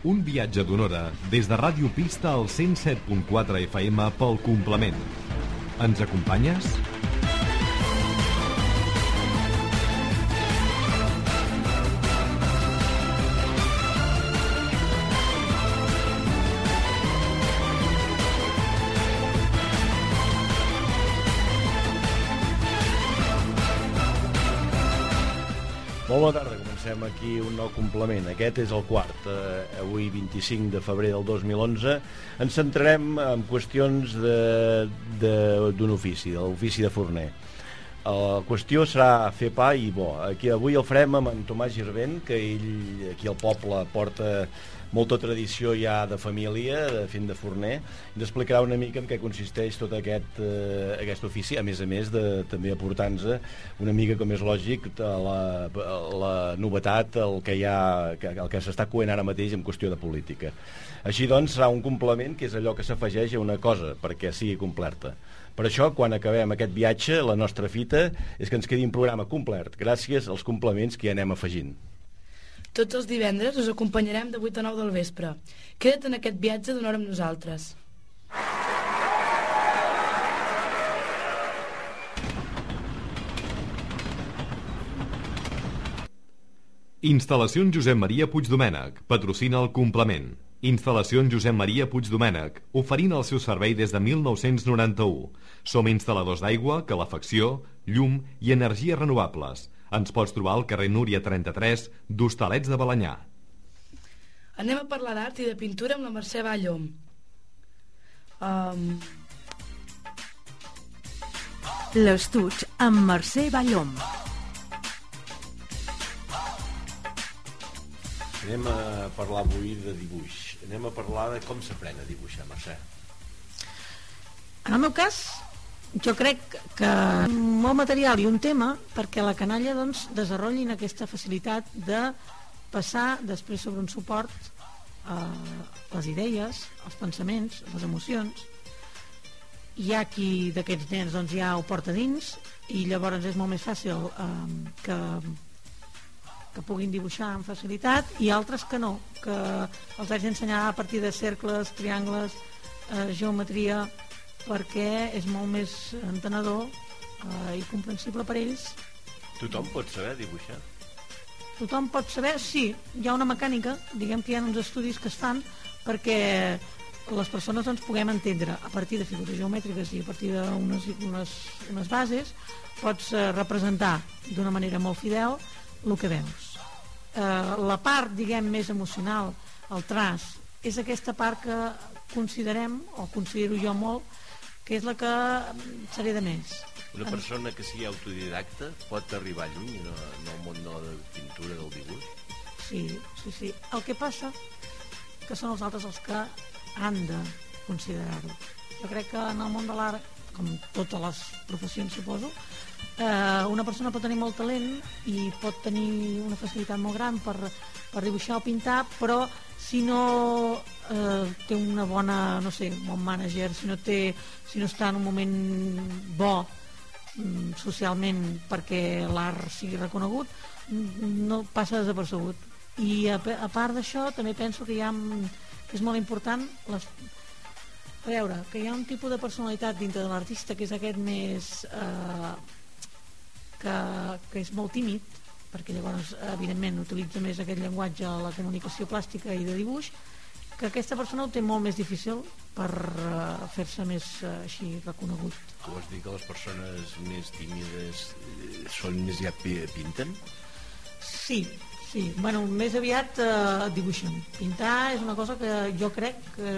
Un viatge d'una des de Ràdio Pista al 107.4 FM pel complement. Ens acompanyes? Molt bona tarda, comencem aquí un nou complement. Aquest és el quart, eh, avui 25 de febrer del 2011. Ens centrarem en qüestions d'un ofici, de l'ofici de forner. La qüestió serà fer pa i bo. Aquí avui el farem amb en Tomàs Girvent, que ell aquí al poble porta molta tradició ja de família, de fent de forner, ens explicarà una mica en què consisteix tot aquest, eh, aquest ofici, a més a més de també aportar-nos una mica, com és lògic, la, la novetat, el que, hi ha, el que s'està coent ara mateix en qüestió de política. Així doncs, serà un complement que és allò que s'afegeix a una cosa perquè sigui completa. Per això, quan acabem aquest viatge, la nostra fita és que ens quedi un programa complet, gràcies als complements que hi anem afegint. Tots els divendres us acompanyarem de 8 a 9 del vespre. Queda't en aquest viatge d'una hora amb nosaltres. Instal·lacions Josep Maria Puigdomènec. Patrocina el complement. Instal·lacions Josep Maria Puigdomènec, oferint el seu servei des de 1991. Som instal·ladors d'aigua, calefacció, llum i energies renovables. Ens pots trobar al carrer Núria 33 d'Hostalets de Balanyà. Anem a parlar d'art i de pintura amb la Mercè Ballom. Um... L'estuig amb Mercè Ballom. Anem a parlar avui de dibuix. Anem a parlar de com s'aprèn a dibuixar, Mercè. En el meu cas, jo crec que molt material i un tema perquè la canalla doncs, desenvolupin aquesta facilitat de passar després sobre un suport eh, les idees, els pensaments, les emocions. Hi ha qui d'aquests nens doncs, ja ho porta dins i llavors és molt més fàcil eh, que que puguin dibuixar amb facilitat i altres que no, que els haig d'ensenyar a partir de cercles, triangles, eh, geometria, perquè és molt més entenedor eh, i comprensible per ells. Tothom pot saber dibuixar? Tothom pot saber, sí, hi ha una mecànica, diguem que hi ha uns estudis que es fan perquè les persones ens puguem entendre a partir de figures geomètriques i a partir d'unes unes, unes bases pots eh, representar d'una manera molt fidel el que veus. Eh, la part, diguem, més emocional, el traç, és aquesta part que considerem, o considero jo molt, que és la que seré de més. Una persona que sigui autodidacta pot arribar lluny en el món de la pintura, del dibuix? Sí, sí, sí. El que passa que són els altres els que han de considerar-ho. Jo crec que en el món de l'art, com totes les professions suposo, eh, una persona pot tenir molt talent i pot tenir una facilitat molt gran per, per dibuixar o pintar, però si no eh, té una bona, no sé, bon manager, si no, té, si no està en un moment bo mm, socialment perquè l'art sigui reconegut, no passa desapercebut. I a, a part d'això també penso que hi ha que és molt important les, a veure, que hi ha un tipus de personalitat dintre de l'artista que és aquest més eh, que, que és molt tímid perquè llavors evidentment utilitza més aquest llenguatge a la comunicació plàstica i de dibuix que aquesta persona ho té molt més difícil per uh, fer-se més uh, així reconegut. Tu vols dir que les persones més tímides eh, són més ja pinten? Sí, sí. Bueno, més aviat uh, dibuixen. Pintar és una cosa que jo crec que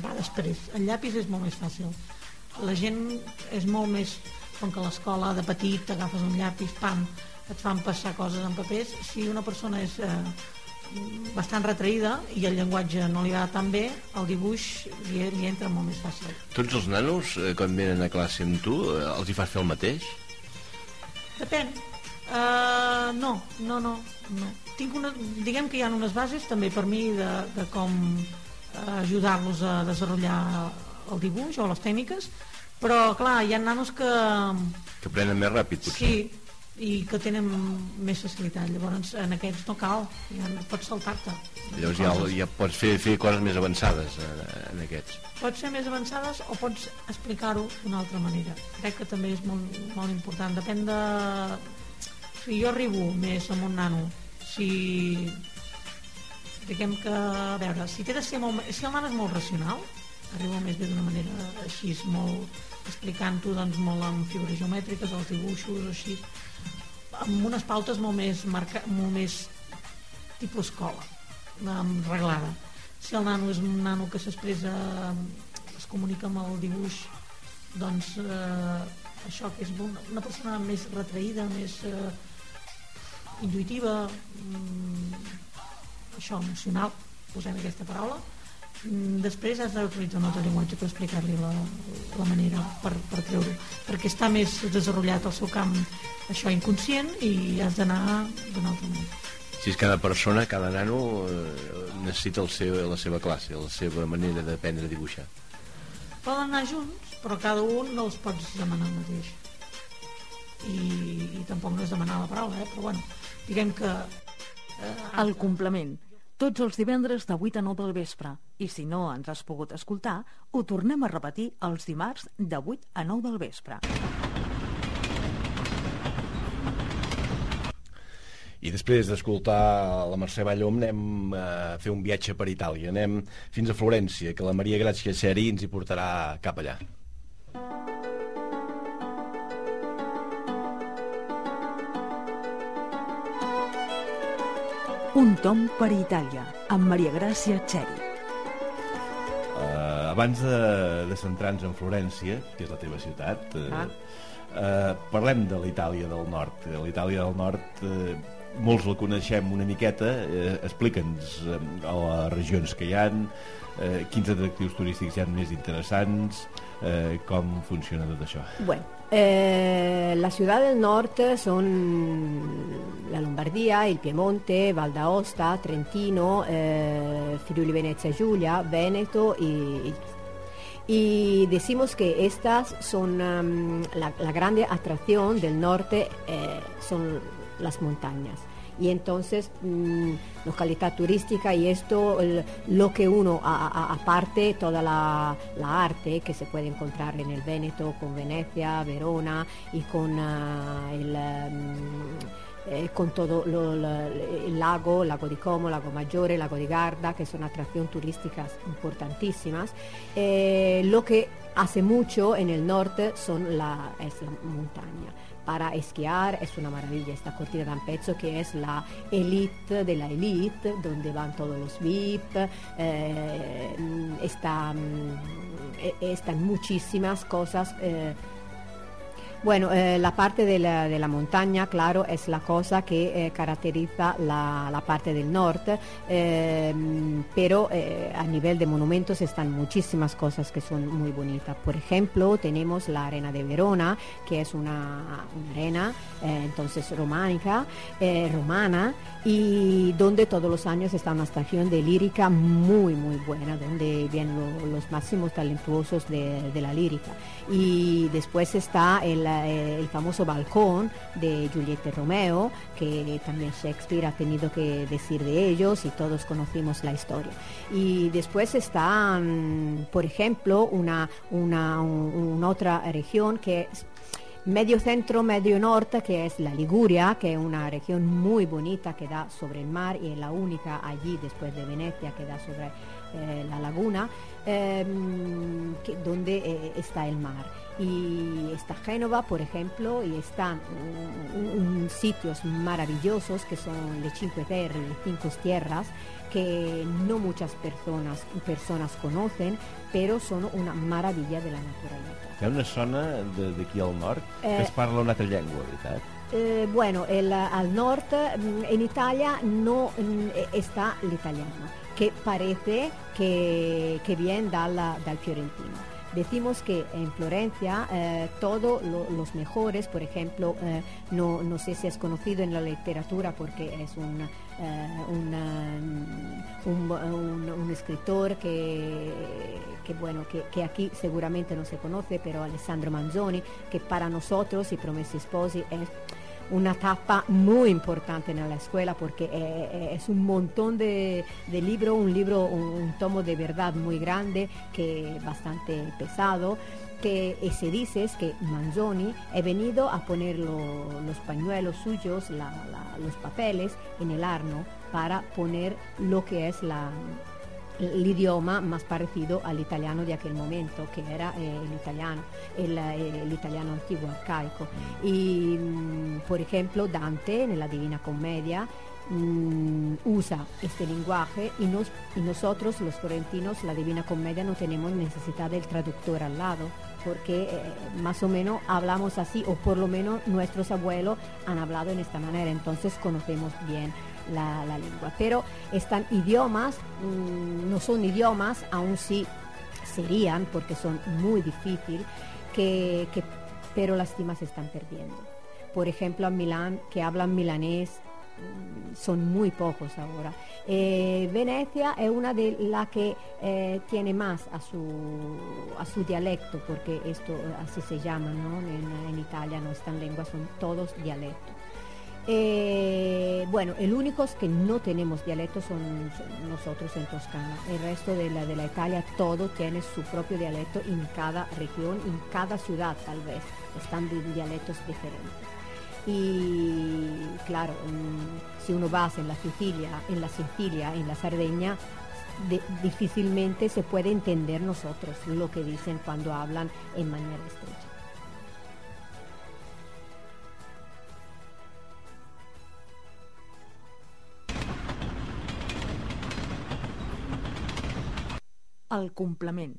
va després. El llapis és molt més fàcil. La gent és molt més com que l'escola de petit agafes un llapis, pam, et fan passar coses en papers. Si una persona és eh, bastant retraïda i el llenguatge no li va tan bé, el dibuix li, li entra molt més fàcil. Tots els nanos, eh, quan venen a classe amb tu, eh, els hi fas fer el mateix? Depèn. Uh, no, no, no, no. Tinc una, diguem que hi ha unes bases també per mi de, de com uh, ajudar-los a desenvolupar el dibuix o les tècniques, però clar, hi ha nanos que... Que prenen més ràpid, potser. Sí, i que tenen més facilitat. Llavors en aquests no cal ja no pots saltar-te. Llavors ja, ja pots fer, fer coses més avançades en, en aquests. Pots ser més avançades o pots explicar-ho d'una altra manera. Crec que també és molt, molt important. Depèn de si jo arribo més amb un nano si diguem que a veure, si té de ser molt, si el nano és molt racional arribo més bé d'una manera així molt explicant-ho doncs, molt amb figures geomètriques, els dibuixos, així, amb unes pautes molt més, marca, molt més tipus escola, reglada. Si el nano és un nano que s'expressa, es comunica amb el dibuix, doncs eh, això que és una, una persona més retraïda, més eh, intuïtiva, mm, això, emocional, posem aquesta paraula, després has d'utilitzar un altre llenguatge per explicar-li la, la manera per, per treure-ho. Perquè està més desenvolupat el seu camp això inconscient i has d'anar d'una altra manera. Si és cada persona, cada nano eh, necessita el seu, la seva classe la seva manera d'aprendre a dibuixar. Poden anar junts però cada un no els pots demanar el mateix. I, i tampoc no és demanar la paraula eh? però bueno, diguem que eh, el complement tots els divendres de 8 a 9 del vespre. I si no ens has pogut escoltar, ho tornem a repetir els dimarts de 8 a 9 del vespre. I després d'escoltar la Mercè Ballom anem a fer un viatge per Itàlia. Anem fins a Florència, que la Maria Gràcia Xeri ens hi portarà cap allà. Un tom per Itàlia, amb Maria Gràcia Txeri. Uh, abans de, de centrar-nos en Florència, que és la teva ciutat, uh, ah. uh, parlem de l'Itàlia del Nord. L'Itàlia del Nord, uh, molts la coneixem una miqueta, uh, explica'ns uh, les regions que hi han, uh, quins atractius turístics hi ha més interessants, uh, com funciona tot això. Bueno, Eh, las ciudades del norte son la Lombardía, el Piemonte, Val d'Aosta, Trentino, eh, Friuli Venezia Giulia, Veneto y, y decimos que estas son um, la, la, grande atracción del norte, eh, son las montañas y entonces localidad turística y esto lo que uno aparte toda la, la, arte que se puede encontrar en el Veneto con Venecia, Verona y con uh, el um, eh, con todo lo, el lago, lago di Como, lago Maggiore, lago di Garda, que son atracciones turísticas importantísimas. Eh, lo que hace mucho en el norte son la, es la montaña. Para esquiar. Es una maravilla esta cortina d'Ampezzo que es la elite de la elite donde van todos los VIP eh, está, eh, están muchísimas cosas eh, Bueno, eh, la parte de la, montaña, claro, es la cosa que eh, caracteriza la, parte del norte, eh, pero a nivel de monumentos están muchísimas cosas que son muy bonitas. Por ejemplo, tenemos la arena de Verona, que es una, arena entonces románica, romana, y donde todos los años está una estación de lírica muy, muy buena, donde vienen lo, los máximos talentuosos de, de la lírica. Y después está el eh, el famoso balcón de Juliette Romeo, que también Shakespeare ha tenido que decir de ellos y todos conocimos la historia. Y después está, mm, por ejemplo, una, una, un, una otra región que es medio centro, medio norte, que es la Liguria, que es una región muy bonita que da sobre el mar y es la única allí después de Venecia que da sobre eh, la laguna, eh, que, donde eh, está el mar y está Génova, por ejemplo, y están sitios maravillosos que son le Cinque Terre, le Cinco Tierras, que no muchas personas, personas conocen, pero son una maravilla de la naturaleza. Hi ha una zona d'aquí al nord eh, que es parla una altra llengua, veritat? Eh, bueno, el, al norte, mm, en Italia no mm, está l'italiano, que parece que, que viene dal, dal fiorentino. Decimos que en Florencia eh, todos lo, los mejores, por ejemplo, eh, no, no, sé si es conocido en la literatura porque es un, eh, un, un, un, escritor que, que bueno, que, que, aquí seguramente no se conoce, pero Alessandro Manzoni, que para nosotros y Promessi Sposi es una etapa muy importante en la escuela porque es un montón de, de libros, un libro, un, tomo de verdad muy grande que bastante pesado que se dice es que Manzoni ha venido a poner lo, los pañuelos suyos, los papeles en el arno para poner lo que es la, el idioma más parecido al italiano de aquel momento, que era eh, el italiano, el, el, italiano antiguo, arcaico. Y, mm, por ejemplo, Dante, en la Divina Comedia, mmm, usa este lenguaje y, nos, y nosotros, los florentinos, la Divina Comedia, no tenemos necesidad del traductor al lado porque eh, más o menos hablamos así, o por lo menos nuestros abuelos han hablado en esta manera, entonces conocemos bien la, lengua. Pero están idiomas, mmm, no son idiomas, aún sí serían, porque son muy difíciles, que, pero las cimas se están perdiendo. Por ejemplo, en Milán, que hablan milanés, son muy pocos ahora. Eh, Venecia es una de las que eh, tiene más a su, a su dialecto, porque esto así se llama ¿no? en, en, Italia, no están lenguas, son todos dialectos. Eh, bueno, el único que no tenemos dialectos son, nosotros en Toscana. El resto de la, de la Italia todo tiene su propio dialecto en cada región, en cada ciudad tal vez. Están dialectos diferentes y claro, si uno va en la Sicilia, en la Sicilia, en la Sardeña, de, difícilmente se puede entender nosotros lo que dicen cuando hablan en manera estrecha. El complement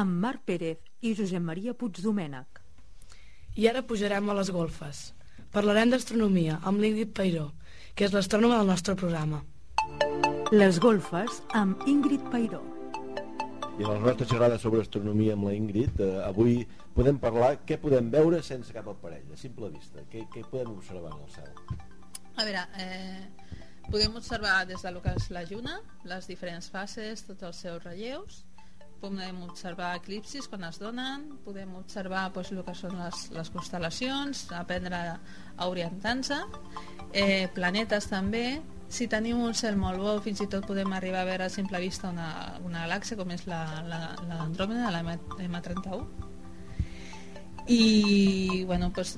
amb Marc Pérez i Josep Maria Puigdomènech. I ara pujarem a les golfes. Parlarem d'astronomia amb l'Ingrid Pairó, que és l'astrònoma del nostre programa. Les golfes amb Ingrid Pairó. I a la nostra xerrada sobre astronomia amb la Ingrid, eh, avui podem parlar què podem veure sense cap aparell, a simple vista. Què, què podem observar en el cel? A veure, eh, podem observar des de lo que és la lluna, les diferents fases, tots els seus relleus, podem observar eclipsis quan es donen, podem observar doncs, el que són les, les constel·lacions, aprendre a orientar-se, eh, planetes també, si tenim un cel molt bo, fins i tot podem arribar a veure a simple vista una, una galàxia com és l'Andròmeda, la, la, la M31. I, bueno, doncs,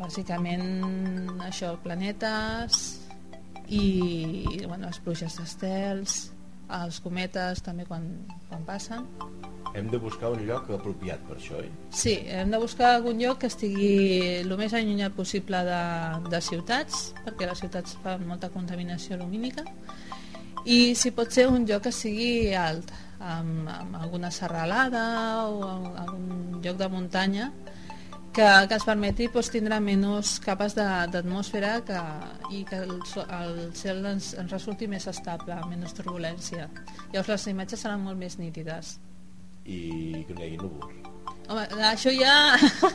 bàsicament això, planetes i bueno, les pluges d'estels els cometes també quan, quan passen hem de buscar un lloc apropiat per això, oi? Sí, hem de buscar algun lloc que estigui el més allunyat possible de, de ciutats, perquè les ciutats fan molta contaminació lumínica, i si pot ser un lloc que sigui alt, amb, amb alguna serralada o algun lloc de muntanya, que, que ens permeti pues, tindre menys capes d'atmosfera i que el, el cel ens, ens resulti més estable, menys turbulència. Llavors les imatges seran molt més nítides. I que no hi hagi núvols. Home, això ja,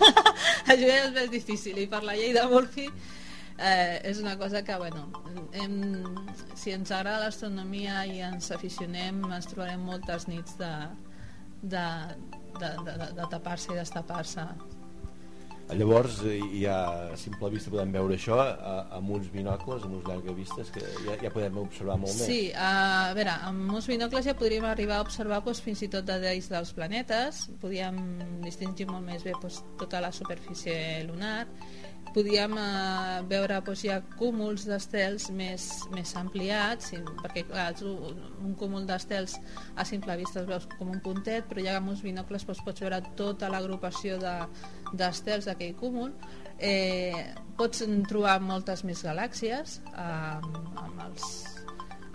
això ja és més difícil i per la llei de Murphy eh, és una cosa que, bueno, hem, si ens agrada l'astronomia i ens aficionem, ens trobarem moltes nits de, de, de, de, de, de tapar-se i destapar-se Llavors, ja a simple vista podem veure això amb uns binocles, amb uns llargavistes, que ja, ja podem observar molt més. Sí, a veure, amb uns binocles ja podríem arribar a observar doncs, fins i tot detalls dels planetes, podríem distingir molt més bé doncs, tota la superfície lunar, podíem eh, veure doncs, ha cúmuls d'estels més, més ampliats perquè clar, un, un cúmul d'estels a simple vista es veus com un puntet però ja amb uns binocles doncs, pots veure tota l'agrupació d'estels de, d'aquell cúmul. Eh, pots trobar moltes més galàxies eh, amb, els,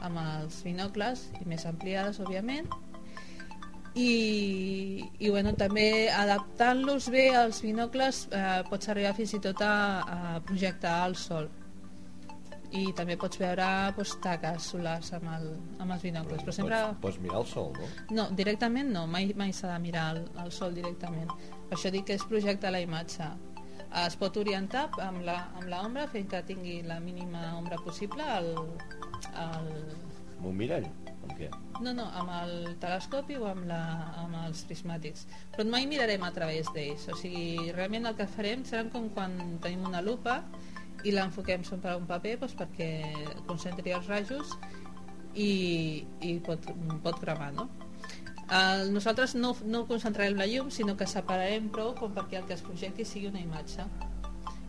amb els binocles i més ampliades òbviament i, i bueno, també adaptant-los bé als binocles eh, pots arribar fins i tot a, a projectar el sol. I també pots veure pues, taques solars amb, el, amb els binocles però sempre... pots, pots mirar el sol, no? no, directament no, mai, mai s'ha de mirar el, el sol directament. Per això dic que és projectar la imatge. Es pot orientar amb l'ombra fent que tingui la mínima ombra possible al, al... un mirall Amb què? No, no, amb el telescopi o amb, la, amb els prismàtics. Però mai mirarem a través d'ells. O sigui, realment el que farem serà com quan tenim una lupa i l'enfoquem sobre un paper doncs, perquè concentri els rajos i, i pot, pot cremar, no? El, nosaltres no, no concentrarem la llum, sinó que separarem prou com perquè el que es projecti sigui una imatge.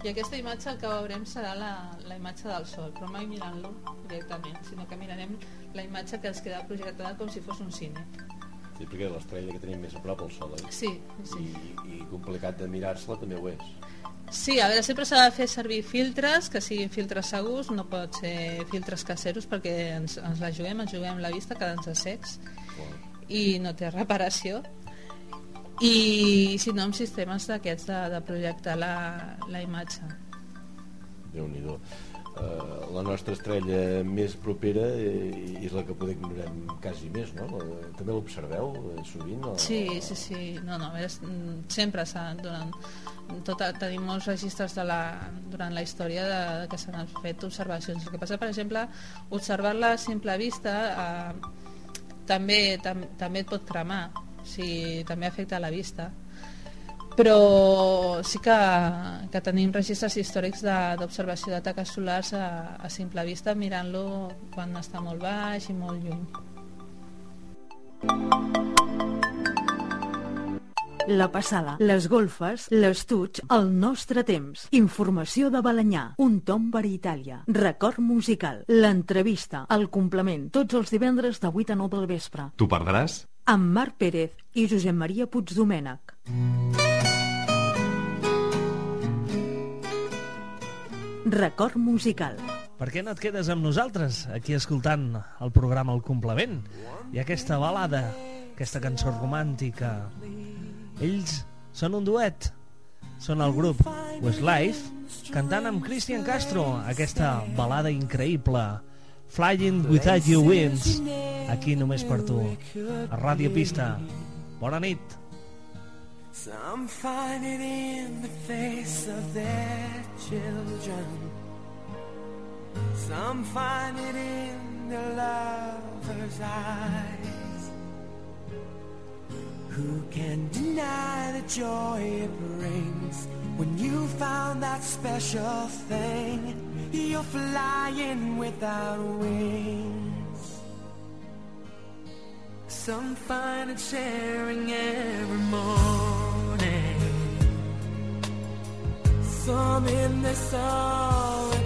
I aquesta imatge el que veurem serà la, la imatge del sol, però mai mirant-lo directament, sinó que mirarem la imatge que ens queda projectada com si fos un cine. Sí, perquè l'estrella que tenim més a prop, el Sol, eh? Sí, sí. I, i complicat de mirar-se-la també ho és. Sí, a veure, sempre s'ha de fer servir filtres, que siguin filtres segurs, no pot ser filtres caseros perquè ens, ens la juguem, ens juguem la vista, quedant-se secs i no té reparació i si no amb sistemes d'aquests de, de projectar la, la imatge déu nhi la nostra estrella més propera eh, és la que podem ignorem quasi més, no? També l'observeu eh, sovint? O... Sí, sí, sí. No, no, és, sempre s'ha durant tota, tenim molts registres de la, durant la història de, de que s'han fet observacions. El que passa, per exemple, observar-la a simple vista eh, també, tam, també et pot cremar, o sigui, també afecta la vista però sí que, que tenim registres històrics d'observació de, taques solars a, a simple vista mirant-lo quan està molt baix i molt lluny. La passada, les golfes, l'estuig, el nostre temps. Informació de Balanyà, un tomb per Itàlia. Record musical, l'entrevista, el complement, tots els divendres de 8 a 9 del vespre. Tu perdràs? Amb Marc Pérez i Josep Maria Puigdomènech. Record musical. Per què no et quedes amb nosaltres, aquí escoltant el programa El Complement? I aquesta balada, aquesta cançó romàntica. Ells són un duet, són el grup Westlife, cantant amb Christian Castro aquesta balada increïble, Flying Without You Wings, aquí només per tu, a Ràdio Pista. Bona nit. Some find it in the face of their children. Some find it in their lover's eyes. Who can deny the joy it brings when you found that special thing? You're flying without wings. Some find it sharing every morning. some in this hour.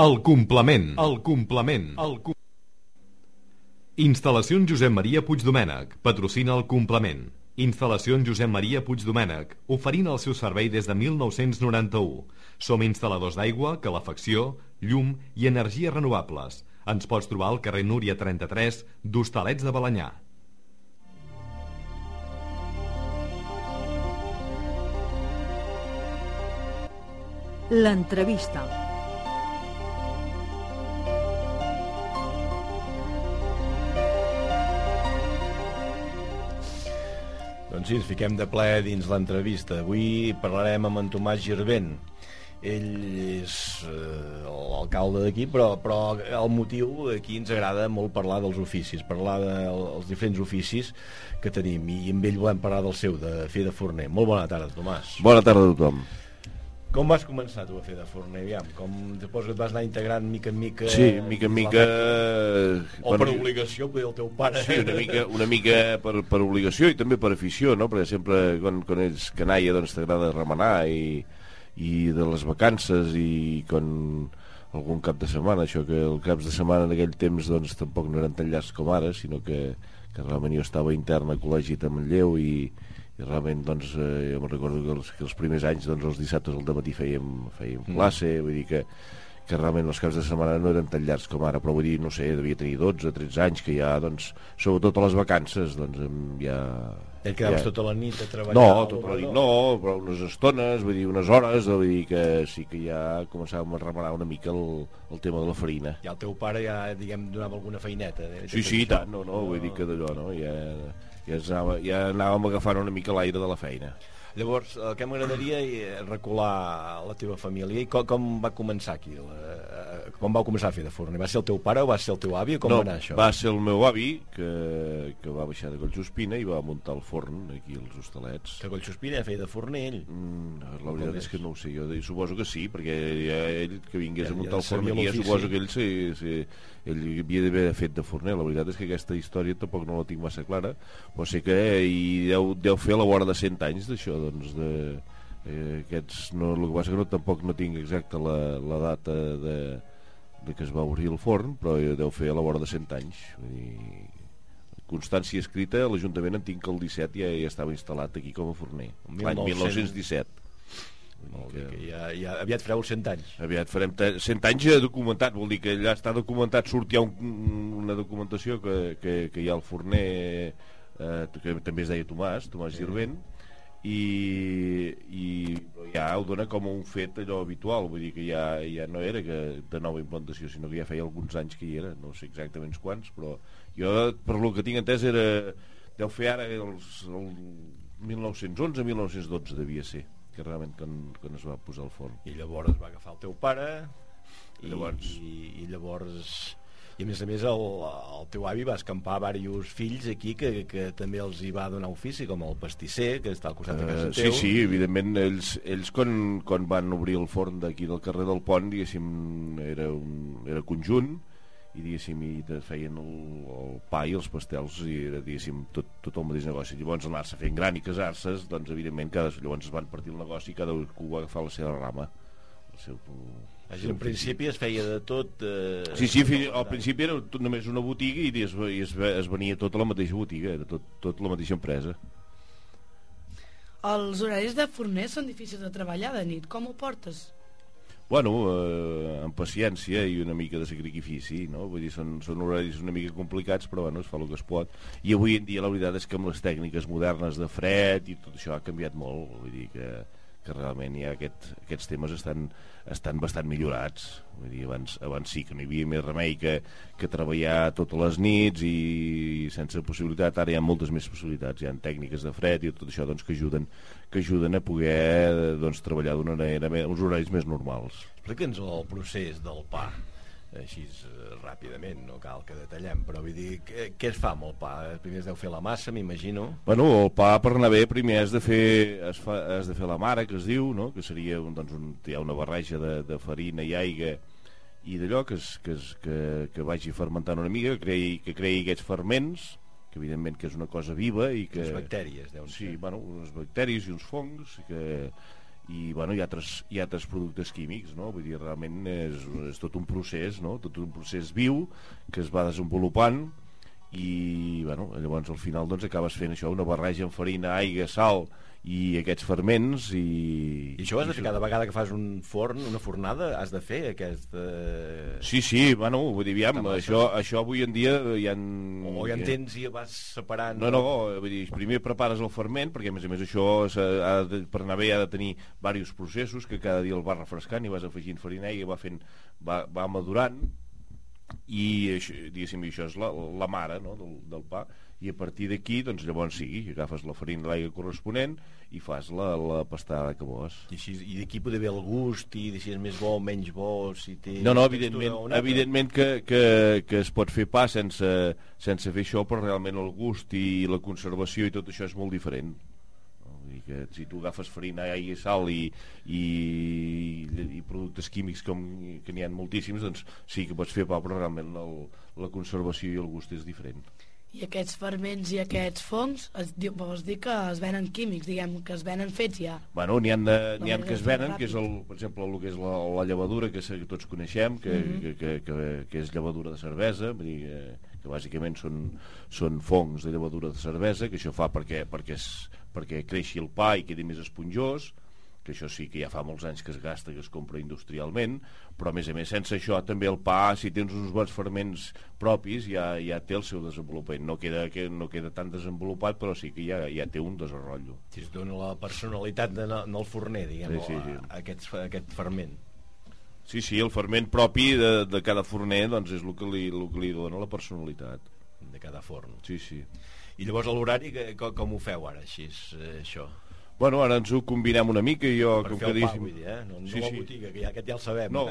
El complement. El complement. El com... Instal·lacions Josep Maria Puigdomènec. Patrocina el complement. Instal·lacions Josep Maria Puigdomènec. Oferint el seu servei des de 1991. Som instal·ladors d'aigua, calefacció, llum i energies renovables. Ens pots trobar al carrer Núria 33 d'Hostalets de Balanyà. L'entrevista. Doncs sí, ens fiquem de ple dins l'entrevista. Avui parlarem amb en Tomàs Girvent. Ell és eh, l'alcalde d'aquí, però, però el motiu aquí ens agrada molt parlar dels oficis, parlar dels diferents oficis que tenim, i amb ell volem parlar del seu, de fer de forner. Molt bona tarda, Tomàs. Bona tarda a tothom. Com vas començar tu a fer de forner, aviam? Com després et vas anar integrant mica en mica... Sí, mica en mica... O per obligació, poder el teu pare... Sí, una mica, una mica per, per obligació i també per afició, no? Perquè sempre, quan, quan ets canalla, doncs t'agrada remenar i, i de les vacances i quan algun cap de setmana, això que els caps de setmana en aquell temps doncs tampoc no eren tan llargs com ara, sinó que, que realment jo estava intern a col·legi de Manlleu i, i realment doncs, eh, jo me'n recordo que els, que els primers anys doncs, els dissabtes al matí fèiem, fèiem Mm. classe, vull dir que, que realment els caps de setmana no eren tan llargs com ara, però vull dir, no sé, devia tenir 12, 13 anys, que ja, doncs, sobretot a les vacances, doncs, ja... Et quedaves tota la nit a treballar? No, o tota la nit no? però unes estones, vull dir, unes hores, vull dir que sí que ja començàvem a remenar una mica el, el tema de la farina. Ja el teu pare ja, diguem, donava alguna feineta. Eh? Sí, sí, tant, no, no, vull dir que d'allò, no? Ja, ja, anava, ja anàvem agafant una mica l'aire de la feina. Llavors, el que m'agradaria és recular la teva família i com, com va començar aquí? La, eh, com vau començar a fer de forner? Va ser el teu pare o va ser el teu avi? Com no, va anar això? va ser el meu avi que, que va baixar de Collsospina i va muntar el forn aquí als hostalets. Que Collsospina feia de forner ell? Mm, la veritat és? que no ho sé, jo suposo que sí, perquè ja ell que vingués Ja- a muntar ja el forn aquí, ja suposo que ell, sí, sí, ell havia d'haver fet de forner. La veritat és que aquesta història tampoc no la tinc massa clara, però sé que hi deu, deu fer a la vora de 100 anys d'això, doncs, de, eh, aquests, no, el que passa que no, tampoc no tinc exacta la, la data de, de que es va obrir el forn, però deu fer a la vora de 100 anys. Vull dir, constància escrita, l'Ajuntament en tinc que el 17 ja, ja estava instal·lat aquí com a forner, l'any 1900. 1917. Molt bé, que ja, ja aviat fareu 100 anys. Aviat farem te- 100 anys ja documentat, vol dir que allà està documentat, surt ja un, una documentació que, que, que hi ha el forner, eh, que també es deia Tomàs, Tomàs Girvent, i, i ja ho dona com un fet allò habitual, vull dir que ja, ja no era que de nova implantació, sinó que ja feia alguns anys que hi era, no sé exactament quants, però jo, per lo que tinc entès, era, deu fer ara els, el 1911-1912 devia ser que realment quan, quan es va posar el forn. I llavors va agafar el teu pare i, Llavors- i, i llavors i a més a més el, el teu avi va escampar diversos fills aquí que, que també els hi va donar ofici com el pastisser que està al costat de casa sí, teu. sí, evidentment ells, ells quan, quan van obrir el forn d'aquí del carrer del Pont diguéssim era, un, era conjunt i diguéssim i te feien el, el pa i els pastels i era diguéssim tot, tot el mateix negoci llavors anar-se fent gran i casar-se doncs evidentment cada, llavors es van partir el negoci i cada un va agafar la seva rama el seu, Així, en principi es feia de tot eh, Sí, sí, fi- al principi era tot, només una botiga i es, i es, es venia tota la mateixa botiga, era tot, tot la mateixa empresa. Els horaris de forner són difícils de treballar de nit. Com ho portes? Bueno, eh, amb paciència i una mica de sacrifici, no? Vull dir, són, són horaris una mica complicats, però bueno, es fa el que es pot. I avui en dia la veritat és que amb les tècniques modernes de fred i tot això ha canviat molt, vull dir que, que realment ja aquest, aquests temes estan, estan bastant millorats. Vull dir, abans, abans sí que no hi havia més remei que, que treballar totes les nits i sense possibilitat, ara hi ha moltes més possibilitats, hi ha tècniques de fred i tot això doncs, que ajuden que ajuden a poder doncs, treballar d'una manera, uns horaris més normals. explica'ns el procés del pa així eh, ràpidament, no cal que detallem, però vull dir, què, què es fa amb el pa? Primer es deu fer la massa, m'imagino. Bueno, el pa per anar bé primer has de fer, has, fa, has de fer la mare, que es diu, no? que seria un, doncs, un, hi ha una barreja de, de farina i aigua i d'allò que, es, que, es, que, que vagi fermentant una mica, que creï, que creï aquests ferments, que evidentment que és una cosa viva i que... Les bactèries, Sí, ser. bueno, unes bacteris i uns fongs que, i bueno, hi ha, altres, hi ha altres productes químics no? vull dir, realment és, és tot un procés no? tot un procés viu que es va desenvolupant i bueno, llavors al final doncs, acabes fent això una barreja amb farina, aigua, sal i aquests ferments i, I això has de fer cada vegada que fas un forn, una fornada, has de fer aquest... Eh... Sí, sí, bueno, vull dir, aviam, això, això avui en dia hi ha... O ja en tens i vas separant... No, no, vull dir, primer prepares el ferment, perquè a més a més això ha de, per anar bé ha de tenir diversos processos, que cada dia el vas refrescant i vas afegint farina i va, fent, va, va madurant, i això, diguéssim, això és la, la mare no, del, del pa, i a partir d'aquí, doncs llavors sí, agafes la farina de l'aigua corresponent i fas la, la pastada que vols. I, així, i d'aquí pot haver el gust i si és més bo o menys bo, si té... No, no, evidentment, evidentment que, que, que es pot fer pa sense, sense fer això, però realment el gust i la conservació i tot això és molt diferent. Que si tu agafes farina, i sal i, i, i productes químics com que n'hi ha moltíssims, doncs sí que pots fer pa, però realment el, la conservació i el gust és diferent. I aquests ferments i aquests fongs es diu, vols dir que es venen químics, diguem, que es venen fets ja. Bueno, n'hi ha, ha que es venen, que és, el, per exemple, el que és la, la llevadura que, tots coneixem, que, Mhm. que, que, que, que és llevadura de cervesa, vull dir, eh, que bàsicament són, són fongs de llevadura de cervesa, que això fa perquè, perquè, es, perquè creixi el pa i quedi més esponjós, que això sí que ja fa molts anys que es gasta, que es compra industrialment, però a més a més sense això també el pa, si tens uns bons ferments propis, ja, ja té el seu desenvolupament. No queda, que, no queda tan desenvolupat, però sí que ja, ja té un desenrotllo. Si es dona la personalitat de, del forner, diguem, Sí, sí, sí. A, a aquest, a aquest ferment. Sí, sí, el ferment propi de, de cada forner doncs és el que, li, el que li dona la personalitat. De cada forn. Sí, sí. I llavors l'horari, com ho feu ara, així, eh, això? Bueno, ara ens ho combinem una mica i jo... Per com fer que el pa, vull dir, eh? No, no Sí, la sí. botiga, que ja, aquest ja el sabem. No,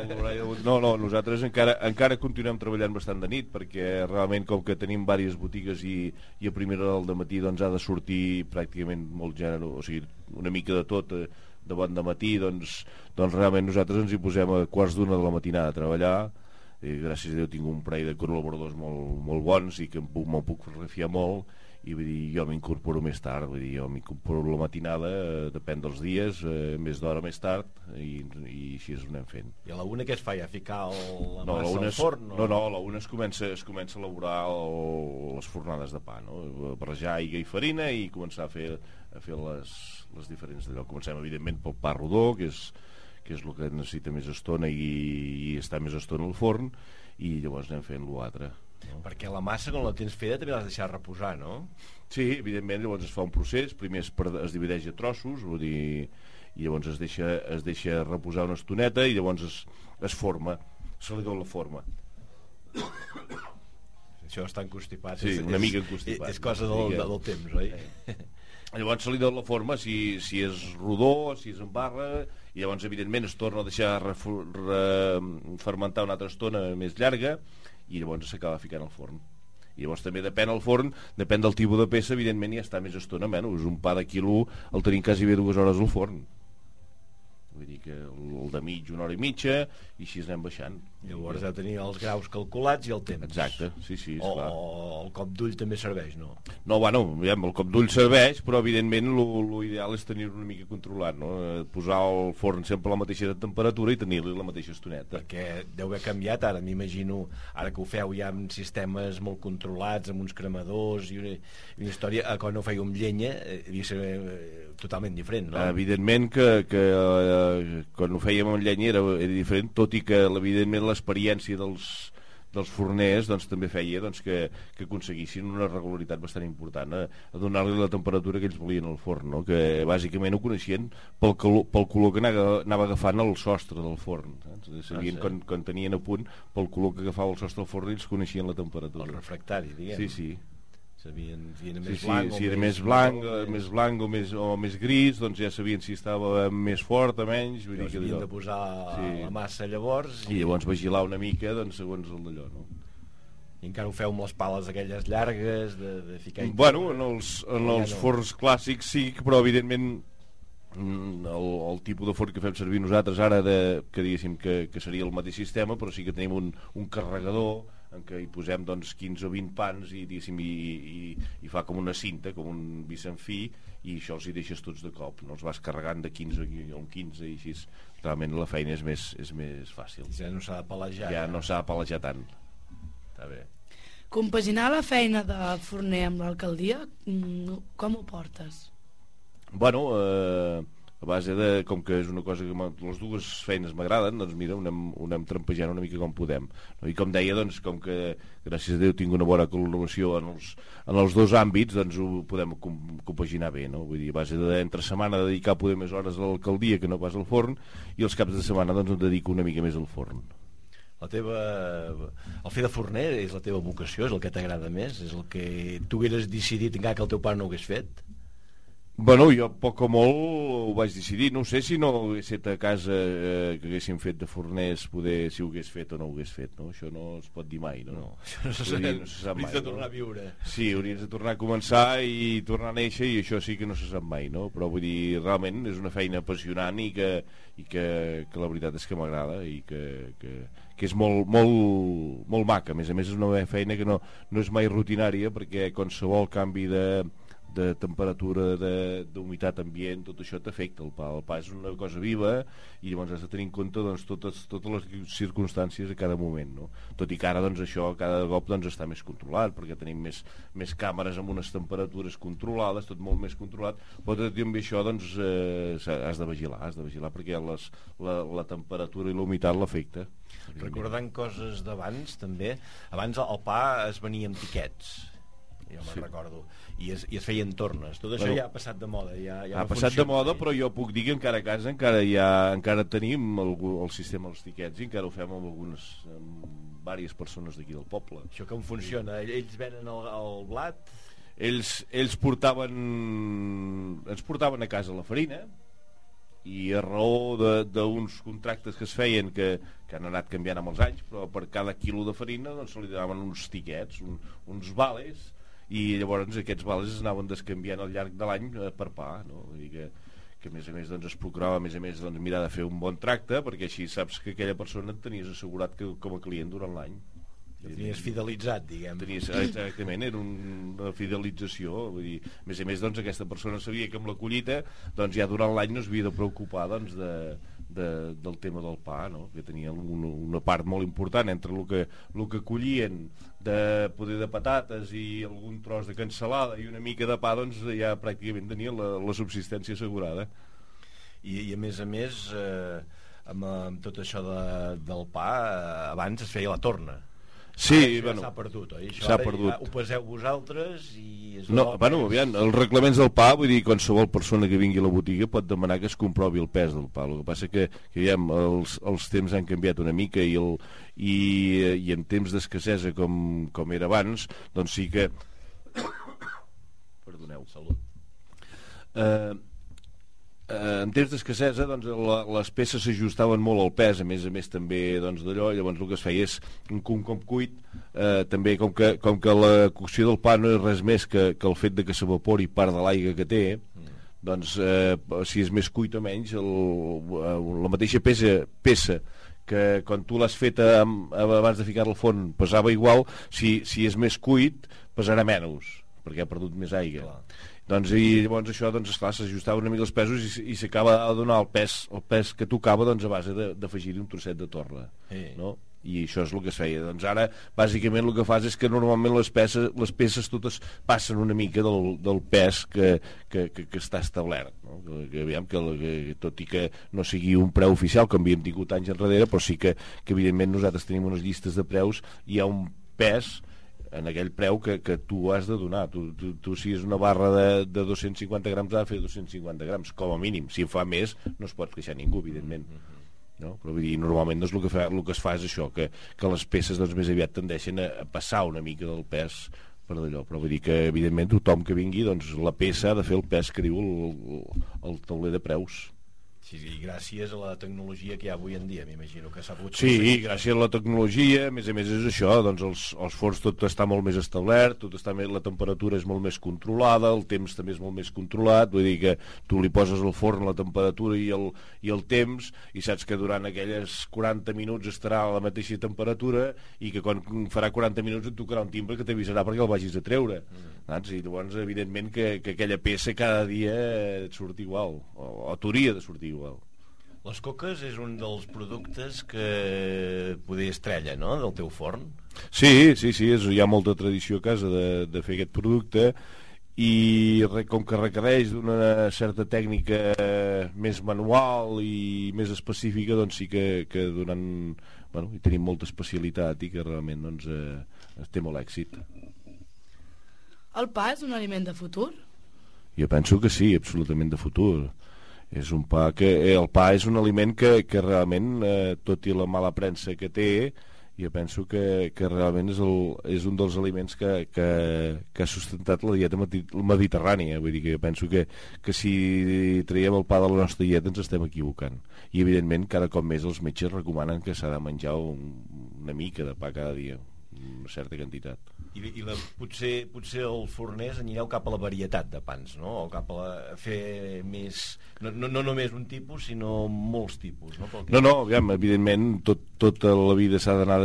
no, no, nosaltres encara, encara continuem treballant bastant de nit perquè realment com que tenim diverses botigues i, i a primera hora del matí doncs ha de sortir pràcticament molt gènere, o sigui, una mica de tot eh, de bon de matí, doncs, doncs realment nosaltres ens hi posem a quarts d'una de la matinada a treballar i gràcies a Déu tinc un parell de col·laboradors molt, molt bons i que em puc, me'n puc refiar molt i vull dir, jo m'incorporo més tard vull dir, jo m'incorporo la matinada eh, depèn dels dies, eh, més d'hora més tard i, i així és ho anem fent I a la una què es fa? Ja ficar el, la no, a la massa una al es, forn? no, no, a la una es comença, es comença a elaborar el, les fornades de pa, no? barrejar aigua i farina i començar a fer, a fer les, les diferents d'allò. Comencem, evidentment, pel pa rodó, que és, que és el que necessita més estona i, i està més estona al forn, i llavors anem fent l'altre. No? Perquè la massa, quan la tens feta, també l'has de deixar reposar, no? Sí, evidentment, llavors es fa un procés, primer es, es divideix a trossos, vull dir, i llavors es deixa, es deixa reposar una estoneta i llavors es, es forma, se li dona la forma. Això està encostipat. Sí, és, una és- mica encostipat. És cosa del, mica. del temps, oi? Llavors se li dona la forma, si, si és rodó, si és en barra, i llavors, evidentment, es torna a deixar re, fermentar una altra estona més llarga, i llavors s'acaba ficant al forn. I llavors també depèn el forn, depèn del tipus de peça, evidentment ja està més estona menys. Un pa de quilo el tenim quasi bé dues hores al forn. Vull dir que el de mig una hora i mitja, i així anem baixant. Llavors heu de tenir els graus calculats i el temps. Exacte, sí, sí, O, esclar. o el cop d'ull també serveix, no? No, bueno, aviam, el cop d'ull serveix, però evidentment l'ideal és tenir-lo una mica controlat, no? Eh, Posar el forn sempre a la mateixa temperatura i tenir-li la mateixa estoneta. Perquè deu haver canviat ara, m'imagino, ara que ho feu ja amb sistemes molt controlats, amb uns cremadors i una, una història, eh, quan ho fèieu amb llenya, eh, devia ser totalment diferent, no? Evidentment que, que eh, quan ho fèiem amb llenya era, era diferent, tot i que evidentment l'experiència dels, dels forners doncs, també feia doncs, que, que aconseguissin una regularitat bastant important a, a donar-li la temperatura que ells volien al forn, no? que bàsicament ho coneixien pel, calor, pel color que anava, anava agafant el sostre del forn. Saps? Sabien sí. quan, quan tenien a punt pel color que agafava el sostre del forn ells coneixien la temperatura. El refractari, diguem. Sí, sí. Sabien si era Sí, més sí, blanc si era més blanc, eh, més blanc o més, o més gris, doncs ja sabien si estava més fort o menys. Vull dir que havien de posar Sí. la massa llavors I llavors vigilar una mica, doncs, segons el d'allò, no? i encara ho feu amb les pales aquelles llargues de, de ficar Bueno, en els, en Ja els no. forns clàssics sí, però evidentment mm, el, el tipus de forn que fem servir nosaltres ara de, que diguéssim que, que seria el mateix sistema però sí que tenim un, un carregador en què hi posem doncs, 15 o 20 pans i, i, i, i fa com una cinta, com un bicenfí i això els hi deixes tots de cop. No els vas carregant de 15 en 15 i així realment la feina és més, és més fàcil. Ja no s'ha de palejar ja no s'ha de palejar tant. Està bé. Compaginar la feina de forner amb l'alcaldia, mm, com ho portes? Bueno, eh, a base de, com que és una cosa que les dues feines m'agraden, doncs mira, ho anem, ho anem trampejant una mica com podem. No? I com deia, doncs, com que gràcies a Déu tinc una bona col·laboració en els, en els dos àmbits, doncs ho podem com, compaginar bé, no? Vull dir, a base de entre setmana dedicar poder més hores a l'alcaldia que no pas al forn, i els caps de setmana doncs em dedico una mica més al forn. la teva... el fer de forner és la teva vocació, és el que t'agrada més és el que tu hagueres decidit encara que el teu pare no ho hagués fet Bueno, jo poc o molt ho vaig decidir. No sé si no hagués estat a casa eh, que haguéssim fet de forners, poder si ho hagués fet o no ho hagués fet. No? Això no es pot dir mai. No, No, això no se dir, sap. se sap mai, de tornar a viure. Sí, hauries de tornar a començar i tornar a néixer i això sí que no se sap mai, no? Però vull dir, realment és una feina apassionant i que, i que, que la veritat és que m'agrada i que, que, que és molt, molt, molt maca. A més a més és una feina que no, no és mai rutinària perquè qualsevol canvi de, de temperatura, d'humitat ambient, tot això t'afecta el pa. El pa és una cosa viva i llavors has de tenir en compte doncs, totes, totes les circumstàncies a cada moment. No? Tot i que ara doncs, això cada cop doncs, està més controlat perquè tenim més, més càmeres amb unes temperatures controlades, tot molt més controlat, però tot i amb això doncs, eh, has de vigilar, has de vigilar perquè les, la, la temperatura i la humitat l'afecta. Recordant coses d'abans, també, abans el pa es venia amb tiquets, jo me'n Sí. recordo, i es, i es feien tornes. Tot això Bueno, ja ha passat de moda. Ja, ja ha no passat de moda, però jo puc dir que encara a casa encara ha, encara tenim el, el sistema dels tiquets i encara ho fem amb algunes amb diverses persones d'aquí del poble. Això com funciona? Ells venen el, el blat, Ells, ells portaven ens portaven a casa la farina i a raó de- d'uns contractes que es feien que, que han anat canviant amb els anys però per cada quilo de farina doncs, se li donaven uns tiquets, un, uns vales i llavors aquests vales es anaven descanviant al llarg de l'any eh, per pa no? Dir que, que a més a més doncs, es procurava a més a més doncs, mirar de fer un bon tracte perquè així saps que aquella persona et tenies assegurat que, com a client durant l'any tenies fidelitzat, diguem. Tenies, exactament, era un, una fidelització vull dir, a més a més doncs, aquesta persona sabia que amb la collita doncs, ja durant l'any no s'havia de preocupar doncs, de, de, del tema del pa no? que tenia una, una part molt important entre el que, el que collien de poder de patates i algun tros de cansalada i una mica de pa doncs ja pràcticament tenia la, la subsistència assegurada I, i a més a més, eh, amb, amb tot això de, del pa, eh, abans es feia la torna. Sí, bueno, s'ha perdut, oi? S'ha perdut. Ja ho peseu vosaltres i... És No, bueno, aviam, els reglaments del pa, vull dir, qualsevol persona que vingui a la botiga pot demanar que es comprovi el pes del pa. El que passa que, que aviam, els, els temps han canviat una mica i, el, i, i en temps d'escassesa com, com era abans, doncs sí que... Perdoneu. Salut. Eh, eh, en temps d'escassesa doncs, les peces s'ajustaven molt al pes a més a més també doncs, d'allò llavors el que es feia és un, un cop cuit eh, també com que, com que la cocció del pa no és res més que, que el fet de que s'evapori part de l'aigua que té doncs eh, si és més cuit o menys el, eh, la mateixa peça, peça que quan tu l'has feta amb, abans de ficar al forn pesava igual, si, si és més cuit pesarà menys perquè ha perdut més aigua Clar. Doncs i llavors això doncs esclar s'ajustava una mica els pesos i, i s'acaba de donar el pes, el pes que tocava doncs a base d'afegir-hi un trosset de torra Sí. no? i això és el que es feia doncs ara bàsicament el que fas és que normalment les peces, les peces totes passen una mica del, del pes que, que, que, que està establert no? que, que, aviam, que, que, tot i que no sigui un preu oficial com havíem tingut anys enrere però sí que, que evidentment nosaltres tenim unes llistes de preus i hi ha un pes en aquell preu que, que tu has de donar. Tu, tu, tu si és una barra de, de 250 grams ha de fer 250 grams com a mínim, si en fa més no es pot queixar ningú evidentment. No? però vull dir, normalment doncs, el, que fa, el que es fa és això que, que les peces doncs, més aviat tendeixen a, a passar una mica del pes per d'allò, però vull dir que evidentment tothom que vingui doncs la peça ha de fer el pes que diu el, el tauler de preus Sí, sí, gràcies a la tecnologia que hi ha avui en dia, m'imagino que s'ha pogut Sí, gràcies a la tecnologia, a més a més és això, doncs els, els forns tot està molt més establert, tot està més, la temperatura és molt més controlada, el temps també és molt més controlat, vull dir que tu li poses el forn la temperatura i el, i el temps i saps que durant aquelles 40 minuts estarà a la mateixa temperatura i que quan farà 40 minuts et tocarà un timbre que t'avisarà perquè el vagis a treure. Mm. Saps? I llavors, evidentment, que, que aquella peça cada dia et surt igual, o, o t'hauria de sortir igual igual. Les coques és un dels productes que poder estrella, no?, del teu forn. Sí, sí, sí, és, hi ha molta tradició a casa de, de fer aquest producte i com que requereix d'una certa tècnica més manual i més específica, doncs sí que, que durant... Bueno, hi tenim molta especialitat i que realment doncs, eh, té molt èxit. El pa és un aliment de futur? Jo penso que sí, absolutament de futur és un pa que eh, el pa és un aliment que, que realment eh, tot i la mala premsa que té jo penso que, que realment és, el, és un dels aliments que, que, que ha sustentat la dieta mediterrània. Vull dir que penso que, que si traiem el pa de la nostra dieta ens estem equivocant. I evidentment cada cop més els metges recomanen que s'ha de menjar un, una mica de pa cada dia una certa quantitat i, i la, potser, potser el forners anireu cap a la varietat de pans no? o cap a, la, a fer més no, no, no només un tipus sinó molts tipus no, que... no, no aviam, evidentment tot, tota la vida s'ha d'anar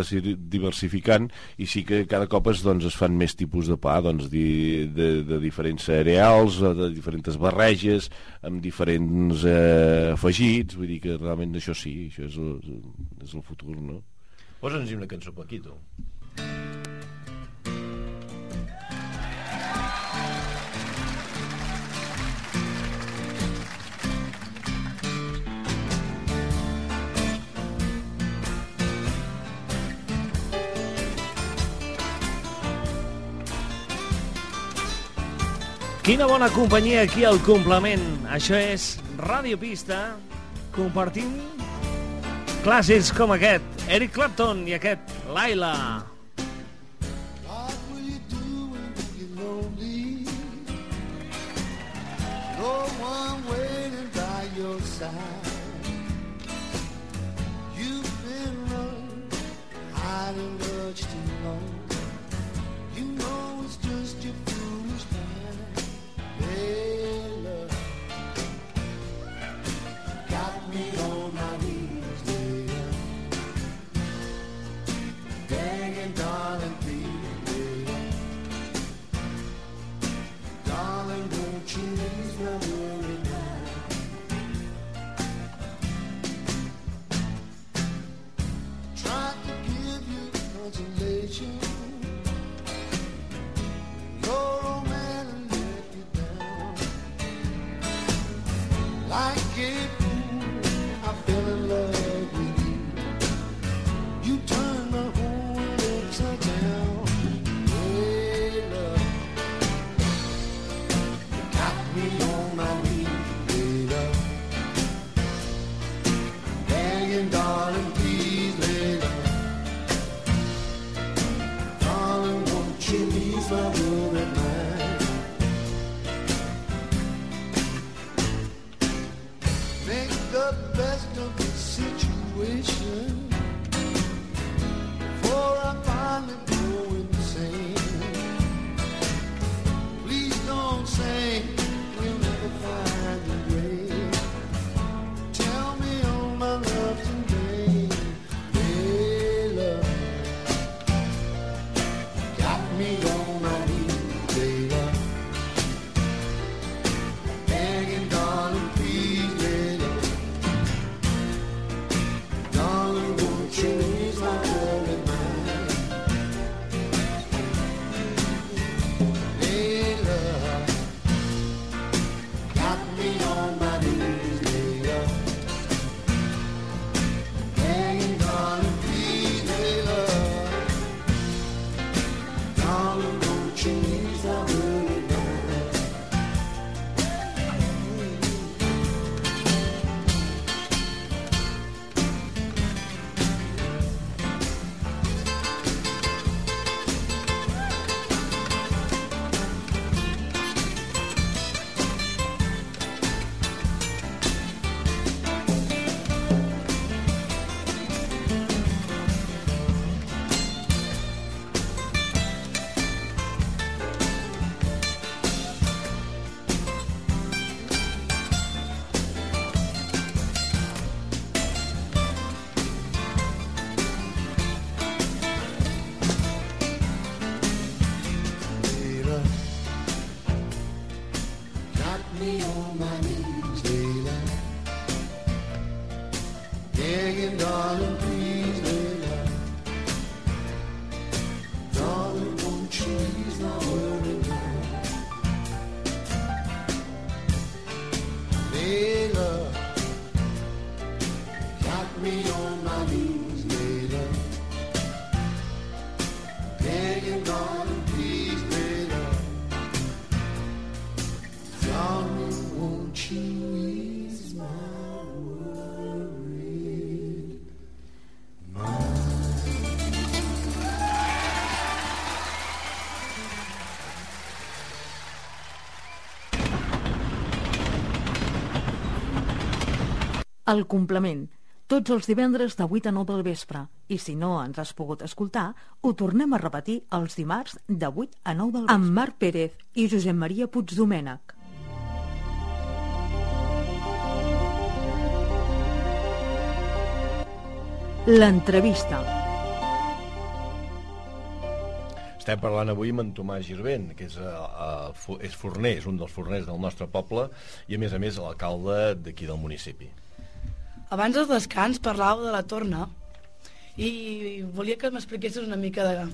diversificant i sí que cada cop es, doncs, es fan més tipus de pa doncs, de, de, de diferents cereals de diferents barreges amb diferents eh, afegits vull dir que realment això sí això és el, és el futur no? Posa'ns una cançó, Paquito. Quina bona companyia aquí al complement. Això és Ràdio Pista, compartint clàssics com aquest, Eric Clapton i aquest Laila. No one waiting by your side. El complement. Tots els divendres de 8 a 9 del vespre. I si no ens has pogut escoltar, ho tornem a repetir els dimarts de 8 a 9 del vespre. Amb Marc Pérez i Josep Maria Puigdomènech. L'entrevista. Estem parlant avui amb en Tomàs Girvent, que és, uh, uh, és forner, és un dels forners del nostre poble i a més a més l'alcalde d'aquí del municipi. Abans del descans parlàveu de la torna i volia que m'expliquessis una mica de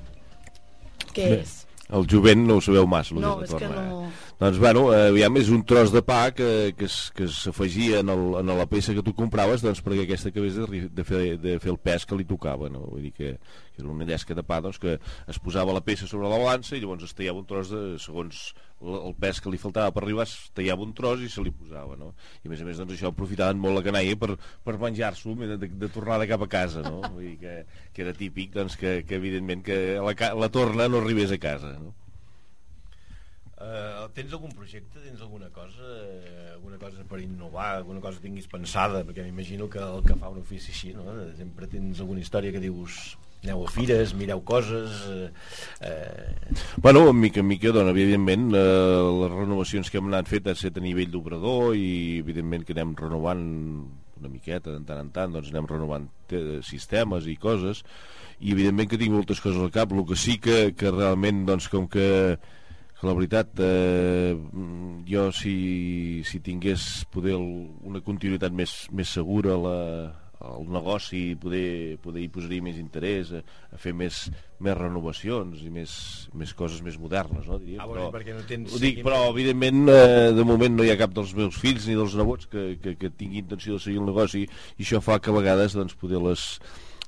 què Bé, és. El jovent no ho sabeu massa, No, és és que torna. no... Eh? Doncs, bueno, eh, aviam, és un tros de pa que, que, es, que s'afegia en, el, en la peça que tu compraves doncs, perquè aquesta acabés de, de, fer, de fer el pes que li tocava, no? Vull dir que, que era una llesca de pa doncs, que es posava la peça sobre la balança i llavors es tallava un tros de, segons el, pes que li faltava per arribar, es tallava un tros i se li posava, no? I a més a més, doncs, això aprofitaven molt la canalla per, per menjar-s'ho de, de, de tornada cap a casa, no? Vull dir que, que era típic, doncs, que, que evidentment que la, la torna no arribés a casa, no? Uh, tens algun projecte, tens alguna cosa, alguna cosa per innovar, alguna cosa que tinguis pensada, perquè m'imagino que el que fa un ofici així, no? sempre tens alguna història que dius aneu a fires, mireu coses... Eh, eh, Bueno, en mica en mica, doncs, evidentment, eh, les renovacions que hem anat fet han estat a nivell d'obrador i, evidentment, que anem renovant una miqueta, de tant en tant, doncs anem renovant te- sistemes i coses, i, evidentment, que tinc moltes coses al cap, el que sí que, que realment, doncs, com que que la veritat eh, jo si, si tingués poder una continuïtat més, més segura la, al negoci poder, poder hi posaria més interès a, a fer més, més renovacions i més, més coses més modernes no, diria. Ah, vol dir, perquè no tens- ho dic, però evidentment eh, de moment no hi ha cap dels meus fills ni dels nebots que, que, que tingui intenció de seguir el negoci i això fa que a vegades doncs, poder les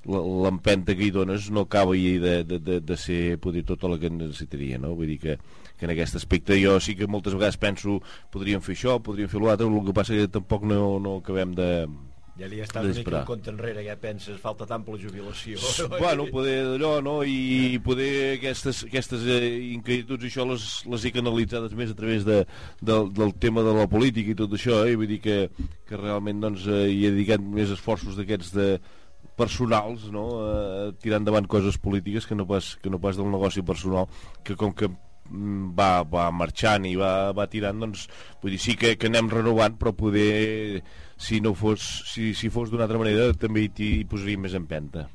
l'empenta que hi dones no acaba de, de, de, de ser poder tota la que necessitaria no? vull dir que, que en aquest aspecte jo sí que moltes vegades penso podríem fer això, podríem fer l'altre el que passa que tampoc no, no acabem de ja li estàs una mica un compte enrere, ja penses, falta tant per la jubilació. bueno, poder d'allò, no? I poder aquestes, aquestes eh, inquietuds i això les, les he canalitzades més a través de, del, del tema de la política i tot això, eh? vull dir que, que realment doncs, eh, hi he dedicat més esforços d'aquests de personals, no? Eh, tirar endavant coses polítiques que no pas, que no pas del negoci personal, que com que mm, va, va marxant i va, va tirant, doncs, vull dir, sí que, que anem renovant, però poder, si no fos, si, si fos d'una altra manera, també hi, hi posaria més empenta.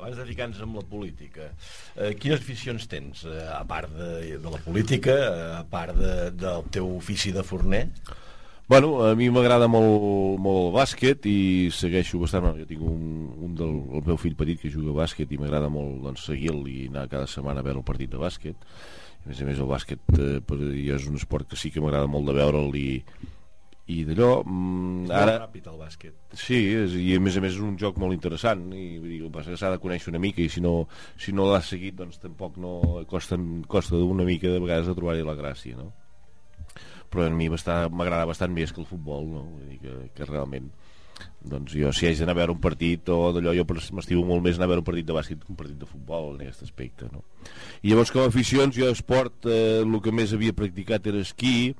Abans de ficar-nos amb la política, eh, quines aficions tens, eh, a part de, de la política, eh, a part de, del teu ofici de forner? Bueno, a mi m'agrada molt, molt el bàsquet i segueixo bastant, bueno, jo tinc un, un del el meu fill petit que juga a bàsquet i m'agrada molt doncs, seguir-lo i anar cada setmana a veure el partit de bàsquet. A més a més el bàsquet eh, per, és un esport que sí que m'agrada molt de veure'l i, i d'allò... Mm, ara... ràpid el bàsquet. Sí, és, i a més a més és un joc molt interessant i vull dir, el que s'ha de conèixer una mica i si no, si no l'has seguit doncs tampoc no costa, costa una mica de vegades de trobar-hi la gràcia no? però a mi m'agrada bastant més que el futbol no? Vull dir que, que realment doncs jo si haig d'anar a veure un partit o d'allò jo m'estimo molt més anar a veure un partit de bàsquet que un partit de futbol en aquest aspecte no? i llavors com a aficions jo esport eh, el que més havia practicat era esquí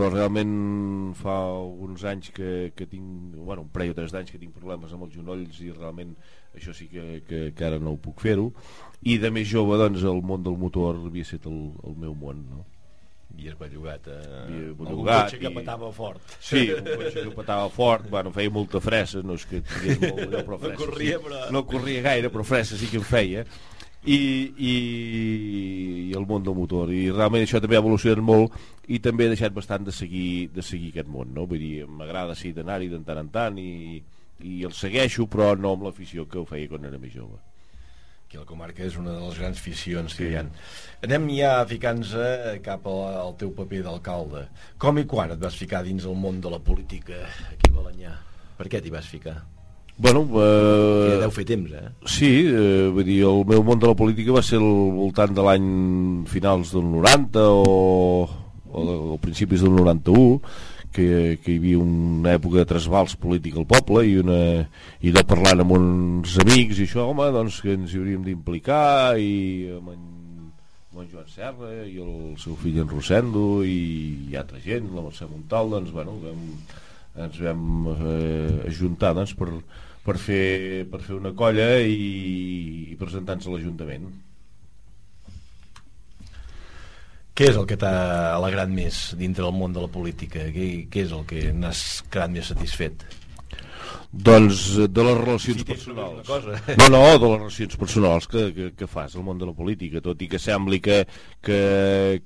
però realment fa uns anys que, que tinc, bueno, un parell o tres d'anys que tinc problemes amb els genolls i realment això sí que, que, que ara no ho puc fer-ho i de més jove doncs el món del motor havia estat el, el meu món no? Havies bellugat a... Algun bellugat cotxe que petava fort. Sí, un cotxe que petava fort, bueno, feia molta fressa, no és que molt allò, però No fressa. corria, sí. però- No corria gaire, però fressa sí que en feia. I, i, i el món del motor i realment això també ha evolucionat molt i també he deixat bastant de seguir, de seguir aquest món no? vull dir, m'agrada sí d'anar-hi de tant en tant i, i el segueixo però no amb l'afició que ho feia quan era més jove Aquí a la comarca és una de les grans aficions que hi ha. Anem ja ficant-nos cap al, al teu paper d'alcalde. Com i quan et vas ficar dins el món de la política aquí a Balanyà? Per què t'hi vas ficar? Bueno, eh, Que deu fer temps, eh? Sí, eh, vull dir, el meu món de la política va ser al voltant de l'any finals del 90 o, o, de, o principis del 91 que, que hi havia una època de trasbals polític al poble i, una, i de parlant amb uns amics i això, home, doncs que ens hi hauríem d'implicar i amb en, amb en Joan Serra i el seu fill en Rosendo i, i altra gent, la Mercè Montal, doncs, bueno, vam, ens vam eh, ajuntar doncs, per, per, fer, per fer una colla i, i presentar-nos a l'Ajuntament. Què és el que t'ha alegrat més dintre del món de la política? Què, què és el que n'has quedat més satisfet? Doncs eh, de les relacions tens personals. cosa. No, no, de les relacions personals que, que, que fas al món de la política, tot i que sembli que, que,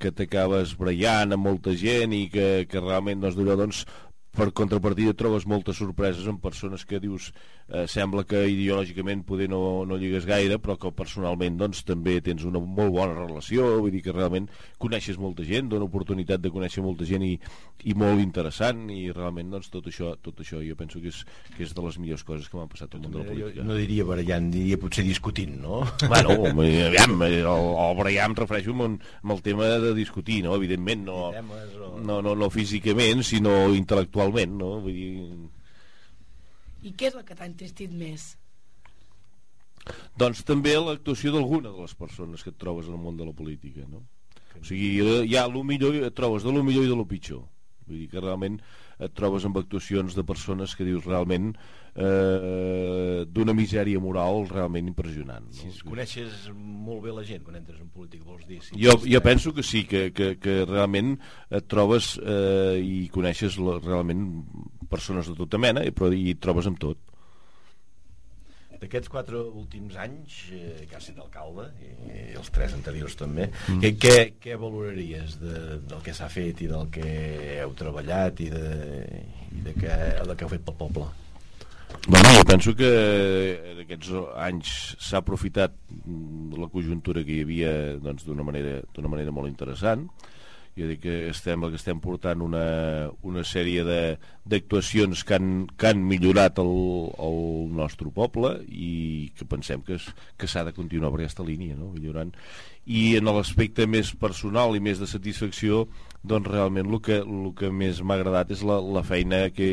que t'acabes brallant amb molta gent i que, que realment doncs, d'allò, doncs, per contrapartida trobes moltes sorpreses en persones que dius eh, sembla que ideològicament poder no, no lligues gaire però que personalment doncs, també tens una molt bona relació vull dir que realment coneixes molta gent dona oportunitat de conèixer molta gent i, i molt interessant i realment doncs, tot, això, tot això jo penso que és, que és de les millors coses que m'han passat al món de la Jo, política no diria barallant, diria potser discutint, no? Bueno, home, aviam, el, el Brian em refereixo amb, amb el tema de discutir, no? Evidentment, no, no, no, no físicament, sinó intel·lectualment, no? Vull dir, I què és el que t'ha entristit més? doncs també l'actuació d'alguna de les persones que et trobes en el món de la política, no? O sigui, hi ha lo millor, et trobes de lo millor i de lo pitjor. Vull dir que realment et trobes amb actuacions de persones que dius realment eh, d'una misèria moral realment impressionant. No? Si es coneixes molt bé la gent quan entres en política, vols dir? Si Jo, jo penso que sí, que, que, que realment et trobes eh, i coneixes la, realment persones de tota mena, però hi trobes amb tot. D'aquests quatre últims anys eh, que has estat alcalde i, i els tres anteriors també mm. què, què, què valoraries de, del que s'ha fet i del que heu treballat i de, i de, que, del que heu fet pel poble? Bueno, jo penso que en aquests anys s'ha aprofitat mm, la conjuntura que hi havia doncs, d'una manera, d'una manera molt interessant jo dic que estem, que estem portant una, una sèrie d'actuacions que, han, que han millorat el, el nostre poble i que pensem que, es- que s'ha de continuar per aquesta línia, no? millorant. I en l'aspecte més personal i més de satisfacció, doncs realment el que, el que més m'ha agradat és la, la feina que...